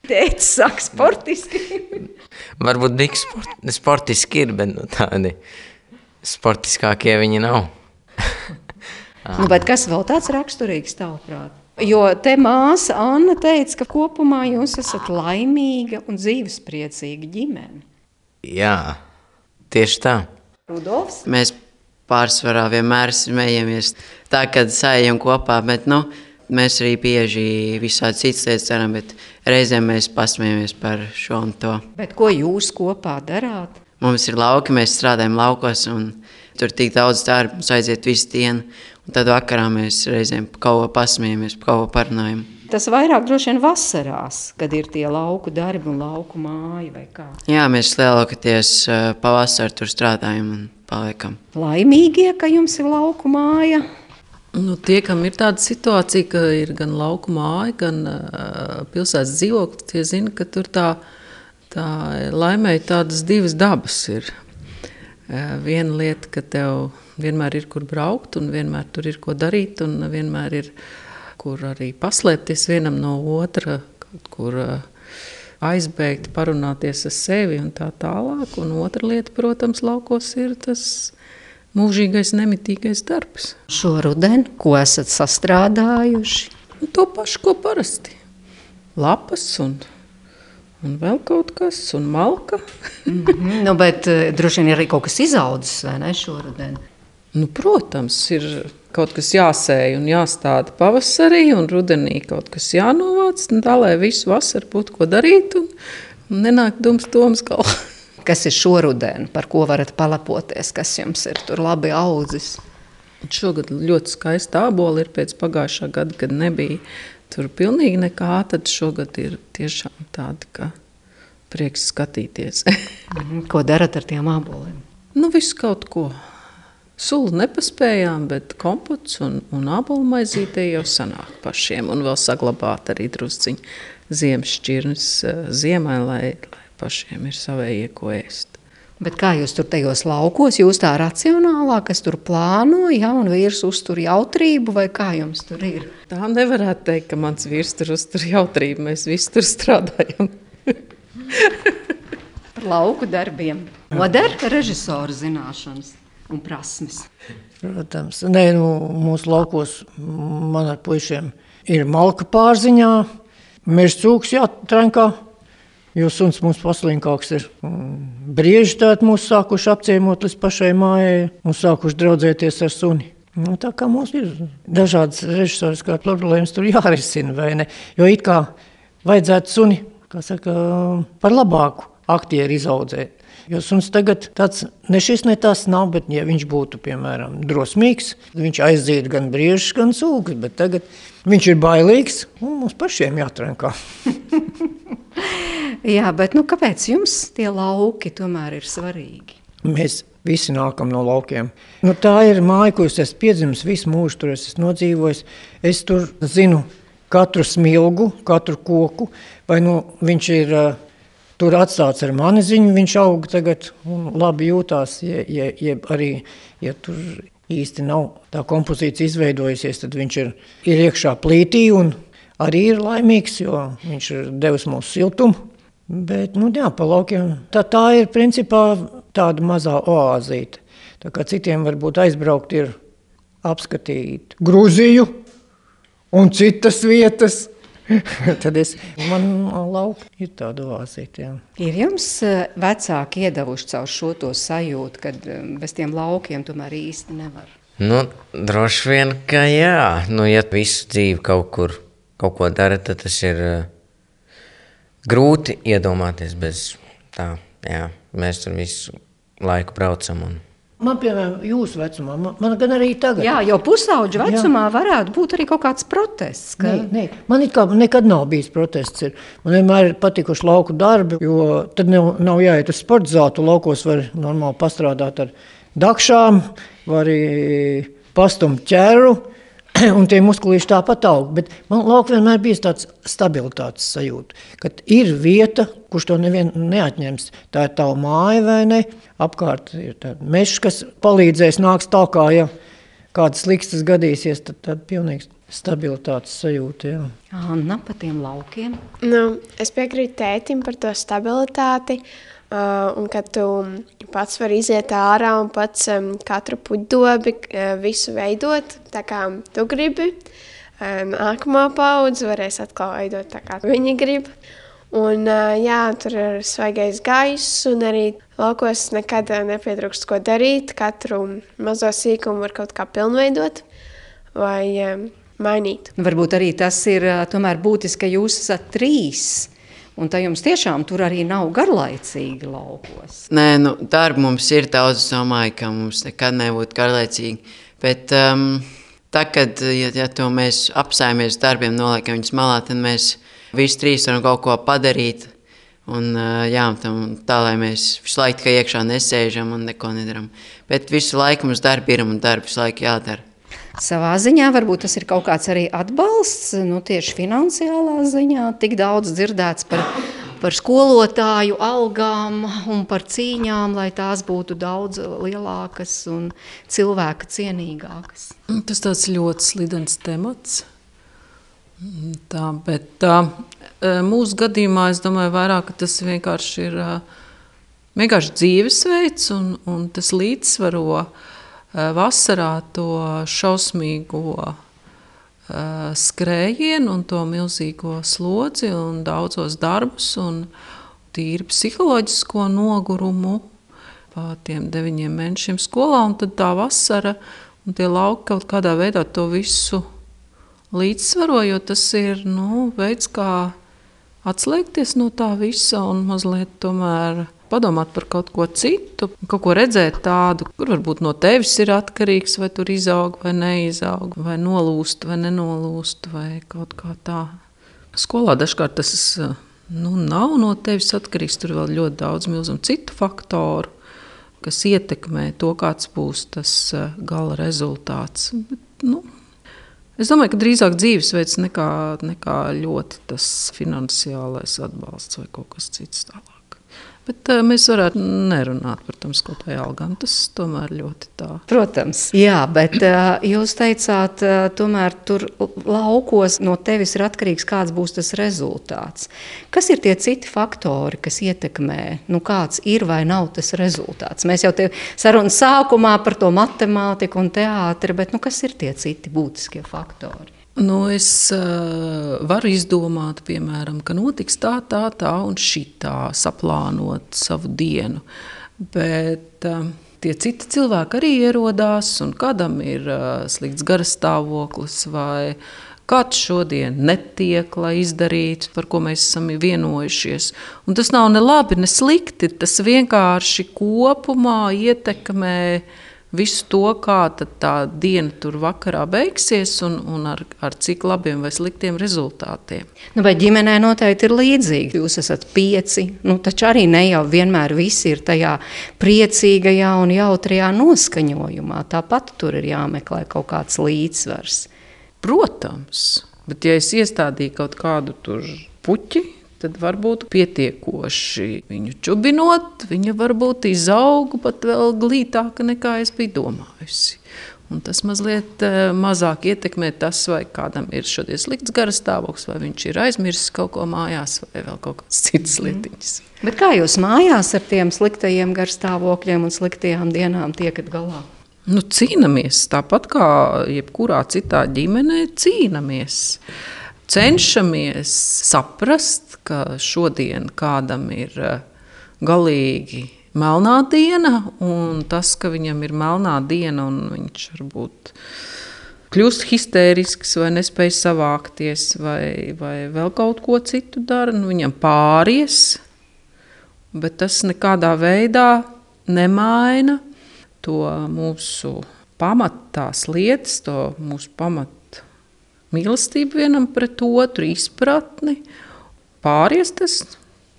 Tētis saka sportiski. varbūt tik sport, sportiski ir, bet nu, tādi sportiskākie viņi nav. nu, bet kas vēl tāds raksturīgs tavuprāt? Jo te māsa Anna teica, ka kopumā jūs esat laimīga un dzīvespriecīga ģimene. Jā, tieši tā. Rudolfs? Mēs pārsvarā vienmēr smejamies tā, kad sējam kopā, bet nu, mēs arī bieži visādi citas lietas darām, bet reizēm mēs pasmējamies par šo un to. Bet ko jūs kopā darāt? Mums ir lauki, mēs strādājam laukos, un tur tik daudz darba, mums aiziet visu dienu. Un tad vakarā mēs reizēm kaut ko pasmējamies, kaut ko parunājam. Tas vairāk droši vien vasarās, kad ir tie lauku darbi un lauku māja vai kā. Jā, mēs lielākoties uh, pavasarī tur strādājam un paliekam. Laimīgie, ka jums ir lauku māja. Nu, tie, kam ir tāda situācija, ka ir gan lauka māja, gan uh, pilsētas dzīvoklis, tie zina, ka tur tā, tā laimēja tādas divas dabas ir. Uh, viena lieta, ka tev vienmēr ir kur braukt, un vienmēr tur ir ko darīt, un vienmēr ir kur arī paslēpties vienam no otra, kaut kur uh, aizbēgt, parunāties ar sevi un tā tālāk. Un otra lieta, protams, laukos ir tas mūžīgais, nemitīgais darbs. Šo rudeni, ko esat sastrādājuši? Un to pašu, ko parasti. Lapas un un vēl kaut kas, un malka. mm -hmm. nu, bet uh, droši vien ir arī kaut kas izaudzis, vai ne, šoruden? Nu, protams, ir kaut kas jāsēj un jāstāda pavasarī, un rudenī kaut kas jānovāc, tā lai visu vasaru būtu ko darīt un, un nenāk dums toms galvā. Kas ir šoruden, par ko varat palepoties, kas jums ir tur labi audzis? Šogad ļoti skaista ābola ir pēc pagājušā gada, kad nebija tur pilnīgi nekā. Tad šogad ir tiešām tāda, ka prieks skatīties. Mhm. ko darat ar tiem āboliem? Nu, visu kaut ko. Sulu nepaspējām, bet kompots un, un ābolu maizīte jau sanāk pašiem. Un vēl saglabāt arī drusciņu ziemas šķirnes eh, ziemai, lai pašiem ir savējie ko ēst. Bet kā jūs tur tajos laukos, jūs tā racionālāk, kas tur plāno, ja, un vīrs uztur jautrību, vai kā jums tur ir? Tā nevarētu teikt, ka mans vīrs tur uztur jautrību, mēs visi tur strādājam. Par lauku darbiem. Noder režisora zināšanas un prasmes. Protams, Nē, nu, mūsu laukos man ar puišiem ir malka pārziņā, meža cūks jātrenkā, Jo suns mums paslinkāks ir. Brieži tādi mūs sākuši apciemot līdz pašai mājai un sākuši draudzēties ar suni. Nu, tā kā mums ir dažādas režisoriskās problēmas, tur jārisina, vai ne? Jo it kā vajadzētu suni, kā saka, par labāku aktieru izaudzēt. Jo suns tagad tāds ne šis, ne tas nav, bet ja viņš būtu, piemēram, drosmīgs, viņš aiziet gan briežus, gan sūkas, bet tagad viņš ir bailīgs un mums pašiem jātrenkā. Jā, bet nu, kāpēc jums tie lauki tomēr ir svarīgi? Mēs visi nākam no laukiem. Nu, tā ir māja, ko es esmu piedzimis, visu mūžu tur esmu nodzīvojis. Es tur zinu katru smilgu, katru koku, vai nu, viņš ir uh, tur atstāts ar mani ziņu, viņš aug tagad un labi jūtās, ja, ja, ja arī, ja tur īsti nav tā kompozīcija izveidojusies, tad viņš ir, ir iekšā plītī un arī ir laimīgs, jo viņš ir devis mums siltumu. Bet, nu, jā, pa laukiem. Tā, tā ir principā tāda mazā oāzīte. Tā kā citiem varbūt aizbraukt ir apskatīt Grūziju un citas vietas. Tad es, man lauka ir tāda oāzīte. Ir jums eh, vecāki iedavuši caur šo to sajūtu, ka eh, bez tiem laukiem tomēr īsti nevar? Nu, droši vien, ka jā. Nu, ja visu dzīvi kaut kur kaut ko dara, tad tas ir uh, grūti iedomāties bez tā. Jā, mēs tur visu laiku braucam. Un... Man, piemēram, jūsu vecumā, man, man gan arī tagad. Jā, jau pusauģa vecumā jā. varētu būt arī kaut kāds protests. Ka... Nē, nē, man kā, nekad nav bijis protests. Ir. Man vienmēr ir patikuši lauku darbi, jo tad nav, nav jāiet uz sporta zātu. Laukos var normāli pastrādāt ar dakšām, var arī pastumt ķēru. un tie muskulīši tāpat aug. Bet man lauka vienmēr bija tāds stabilitātes sajūta, ka ir vieta, kurš to nevienu neatņems. Tā ir tava māja vai ne? Apkārt ir mežs, kas palīdzēs, nāks tā kā, ja kādas likstas gadīsies, tad tad pilnīgs stabilitātes sajūta. Jā. Anna, pa tiem laukiem? Nu, es piekrītu tētim par to stabilitāti. Uh, un kad tu pats vari iziet ārā un pats katru puķdobi uh, visu veidot tā kā tu gribi, nākamā paudze varēs atkal veidot tā kā viņi grib. Un, uh, jā, tur ir svaigais gaiss, un arī laukos nekad nepietrūkst ko darīt. Katru mazo sīkumu var kaut kā pilnveidot vai mainīt. Varbūt arī tas ir tomēr būtiski, ka jūs esat trīs Un tā jums tiešām tur arī nav garlaicīgi laukos. Nē, nu, darba mums ir daudz. Es domāju, ka mums nekad nebūtu garlaicīgi. Bet um, tā, kad ja, ja mēs apsējamies darbiem, noliekam viņus malā, tad mēs visi trīs varam kaut ko padarīt. Un, uh, jā, tam, tā lai mēs visu laiku iekšā nesēžam un neko nedaram. Bet visu laiku mums darbi ir un darbi visu laiku jādara. Savā ziņā varbūt tas ir kaut kāds arī atbalsts, nu, tieši finansiālā ziņā. Tik daudz dzirdēts par, par skolotāju algām un par cīņām, lai tās būtu daudz lielākas un cilvēka cienīgākas. Tas tāds ļoti slidens temats. Tā, bet tā, mūsu gadījumā es domāju, vairāk, ka tas vienkārši ir vienkārši dzīvesveids un, un tas līdzsvaro uh, vasarā to šausmīgo skrējienu un to milzīgo slodzi un daudzos darbus un tīri psiholoģisko nogurumu pa tiem deviņiem mēnešiem skolā. Un tad tā vasara un tie lauki kaut kādā veidā to visu līdzsvaro, jo tas ir nu, veids, kā atslēgties no tā visa un mazliet tomēr padomāt par kaut ko citu, kaut ko redzēt tādu, kur varbūt no tevis ir atkarīgs, vai tur izaug vai neizaug, vai nolūst vai nenolūst, vai kaut kā tā. Skolā dažkārt tas nu, nav no tevis atkarīgs, tur vēl ļoti daudz milzumu citu faktoru kas ietekmē to, kāds būs tas gala rezultāts. Bet, nu, es domāju, ka drīzāk dzīvesveids nekā, nekā ļoti tas finansiālais atbalsts vai kaut kas cits tālāk. Bet uh, mēs varētu nerunāt par tam skolotāju algām. Tas tomēr ļoti tā. Protams. Jā, bet uh, jūs teicāt, uh, tomēr tur laukos no tevis ir atkarīgs, kāds būs tas rezultāts. Kas ir tie citi faktori, kas ietekmē, nu, kāds ir vai nav tas rezultāts? Mēs jau te sarunas sākumā par to matemātiku un teātri, bet nu, kas ir tie citi būtiskie faktori? Nu, es uh, varu izdomāt, piemēram, ka notiks tā, tā, tā un šitā, saplānot savu dienu. Bet uh, tie citi cilvēki arī ierodās, un kādam ir uh, slikts garastāvoklis vai kāds šodien netiek, lai izdarītu, par ko mēs esam vienojušies. Un tas nav ne labi, ne slikti. Tas vienkārši kopumā ietekmē visu to, kā tā diena tur vakarā beigsies un, un ar, ar cik labiem vai sliktiem rezultātiem. Nu, vai ģimenē noteikti ir līdzīgi? Jūs esat pieci, nu, taču arī ne jau vienmēr visi ir tajā priecīgajā un jautrajā noskaņojumā. Tāpat tur ir jāmeklē kaut kāds līdzsvars. Protams, bet ja es iestādīju kaut kādu puķi, tad varbūt pietiekoši viņu čubinot, viņa varbūt izauga pat vēl glītāka nekā es biju domājusi. Un tas mazliet uh, mazāk ietekmē tas, vai kādam ir šodien slikts garas stāvoklis, vai viņš ir aizmirsis kaut ko mājās, vai vēl kaut kādas citas mhm. lietiņas. Mm. Bet kā jūs mājās ar tiem sliktajiem garstāvokļiem un sliktajām dienām tiekat galā? Nu, cīnāmies tāpat kā jebkurā citā ģimenē, cīnāmies. Cenšamies saprast, ka šodien kādam ir eh, galīgi melnā diena, un tas, ka viņam ir melnā diena un viņš varbūt kļūst histērisks vai nespēj savākties vai, vai vēl kaut ko citu dara, nu, viņam pāries, bet tas nekādā veidā nemaina to mūsu pamatās lietas, to mūsu pamat mīlestību vienam pret otru, izpratni pāries tas,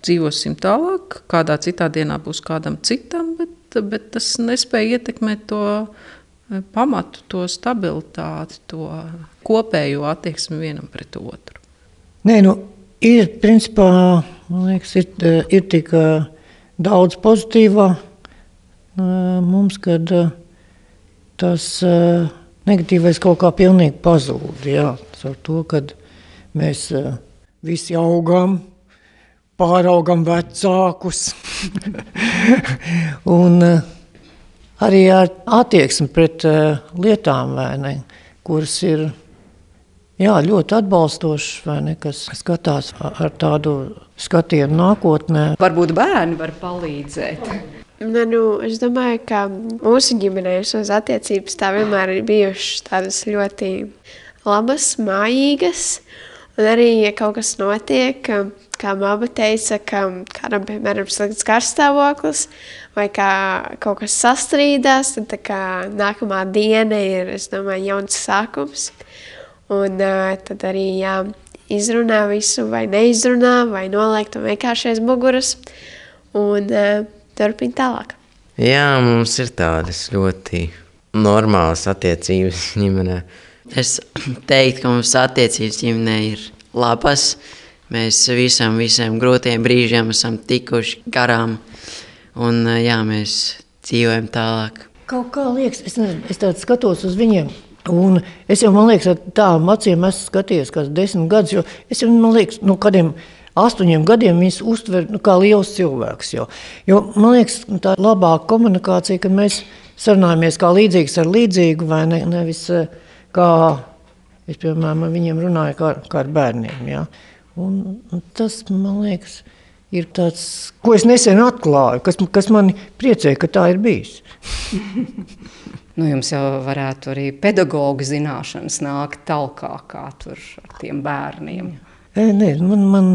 dzīvosim tālāk, kādā citā dienā būs kādam citam, bet, bet tas nespēja ietekmēt to e, pamatu, to stabilitāti, to kopējo attieksmi vienam pret otru. Nē, nu, ir principā, man liekas, ir, e, ir tik e, daudz pozitīvā mums, kad tas negatīvais kaut kā pilnīgi pazūd. Jā, ar to, kad mēs visi augam, pāraugam vecākus. un uh, arī ar attieksmi pret uh, lietām, ne, kuras ir jā, ļoti atbalstošas, ne, kas skatās ar tādu skatienu nākotnē. Varbūt bērni var palīdzēt. Nu, nu, es domāju, ka mūsu ģimenē šīs attiecības tā vienmēr ir bijušas tādas ļoti labas, mājīgas. Un arī, ja kaut kas notiek, kā māma teica, ka kādam, piemēram, ir slikts garstāvoklis, vai kā kaut kas sastrīdās, tad kā, nākamā diena ir, es domāju, jauns sākums. Un uh, tad arī jā, izrunā visu, vai neizrunā, vai noliek to vienkārši aiz muguras, un uh, turpina tālāk. Jā, mums ir tādas ļoti normālas attiecības ģimenei. Es teiktu, ka mums attiecības ģimenē ir labas. Mēs visam, visiem grūtiem brīžiem esam tikuši garām, un jā, mēs dzīvojam tālāk. Kaut kā liekas, es, es skatos uz viņiem. Un es jau, man liekas, ar tādām acīm esmu skatījies, kas desmit gadus, jo es jau, man liekas, no kādiem astoņiem gadiem viņas uztver nu, kā liels cilvēks. Jo, jo man liekas, tā ir labāka komunikācija, kad mēs sarunājamies kā līdzīgs ar līdzīgu vai ne, nevis kā Es, piemēram, ar viņiem runāju kā, kā ar bērniem. Ja? Un, un tas, man liekas, ir tāds, ko es nesen atklāju, kas, kas man priecē, ka tā ir bijis. Nu, jums jau varētu arī pedagoģa zināšanas nākt tālāk, kā tur ar tiem bērniem. Nē, nē man, man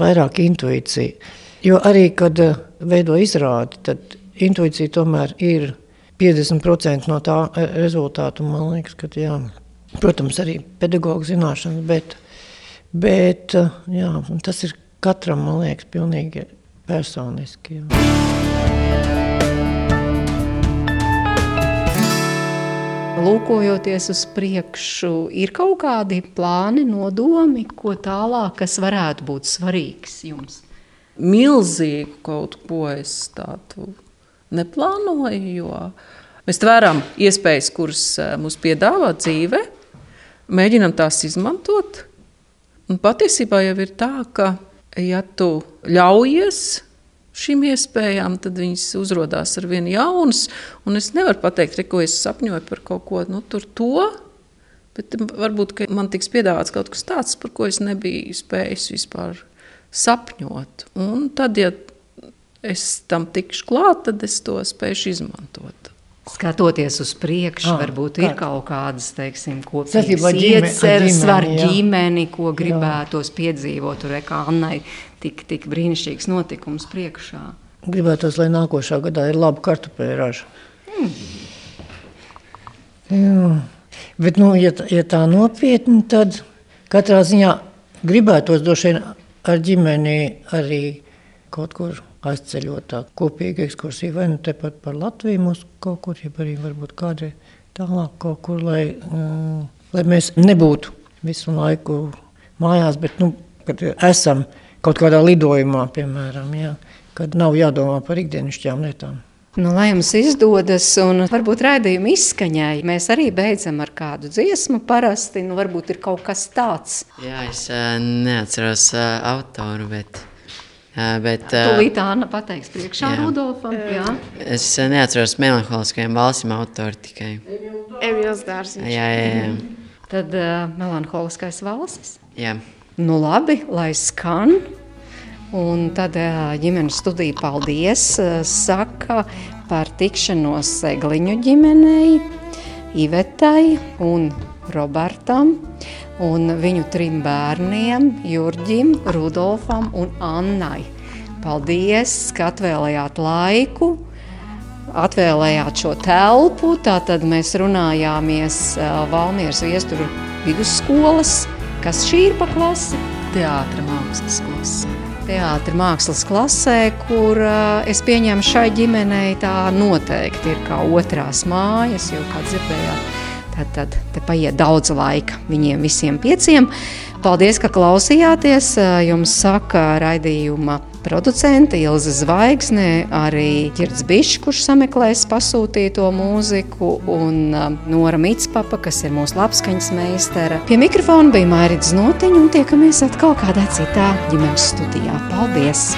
vairāk intuīcija. Jo arī, kad veido izrādi, tad intuīcija tomēr ir 50% no tā rezultātu. Man liekas, ka jā, protams, arī pedagoģa zināšanas, bet, bet jā, tas ir katram, man liekas, pilnīgi personiski. Jā. Lūkojoties uz priekšu, ir kaut kādi plāni, nodomi, ko tālāk, kas varētu būt svarīgs jums? Milzīgu kaut ko es tādu neplānoju, jo mēs tvērām iespējas, kuras eh, mums piedāvā dzīve, mēģinām tās izmantot. Un patiesībā jau ir tā, ka, ja tu ļaujies šīm iespējām, tad viņas uzrādās ar vienu jaunas. Es nevaru pateikt, re, ko es sapņoju par kaut ko nu, to. Bet varbūt man tiks piedāvāts kaut kas tāds, par ko es nebiju spējis vispār sapņot. Un tad, ja es tam tikšu klāt, tad es to spēšu izmantot. Skatoties uz priekšu, ah, varbūt kā? ir kaut kādas kopīgas ieceres, var ģimeni, ko gribētos jā. piedzīvot. Tur kā Annai tik, tik brīnišķīgs notikums priekšā. Gribētos, lai nākošā gadā ir laba kartupeļu raža. Mm. Jā. Bet, nu, ja, ja tā nopietni, tad katrā ziņā gribētos droši vien ar ģimeni arī kaut kur aizceļot tā kopīga ekskursija, vai nu tepat par Latviju mums kaut kur, ja arī varbūt kādreiz tālāk kaut kur, lai, um, lai mēs nebūtu visu laiku mājās, bet, nu, kad esam kaut kādā lidojumā, piemēram, jā, kad nav jādomā par ikdienišķām lietām. Nu, lai jums izdodas, un varbūt raidījuma izskaņai, mēs arī beidzam ar kādu dziesmu. Parasti nu, varbūt ir kaut kas tāds. Jā, es uh, neatceros uh, autoru, bet Bet, Tūlīt Anna pateiks priekšā jā. Rudolfam. Jā. Es neatceros melanholiskajiem balsim autoru tikai. Emīls Dārziņš. Jā, jā, jā. Tad uh, melanholiskais valsis. Jā. Nu labi, lai skan. Un tad uh, ģimenes studija paldies uh, saka par tikšanos Segliņu ģimenei, Ivetai un Robertam un viņu trim bērniem, Jurģim, Rudolfam un Annai. Paldies, ka atvēlējāt laiku, atvēlējāt šo telpu. Tātad mēs runājāmies Valmieras viesturu vidusskolas. Kas šī ir pa klasi? Teātra mākslas klase. Teātra mākslas klasē, kur uh, es pieņemu šai ģimenei tā noteikti ir kā otrās mājas, jo, kā dzirdējāt, Tad, paiet daudz laika viņiem visiem pieciem. Paldies, ka klausījāties. Jums saka raidījuma producente Ilze Zvaigzne, arī Girds Bišs, kurš sameklēs pasūtīto mūziku, un Nora Mitspapa, kas ir mūsu labskaņas meistara. Pie mikrofona bija Mairits Notiņa, un tiekamies atkal kādā citā ģimenes studijā. Paldies!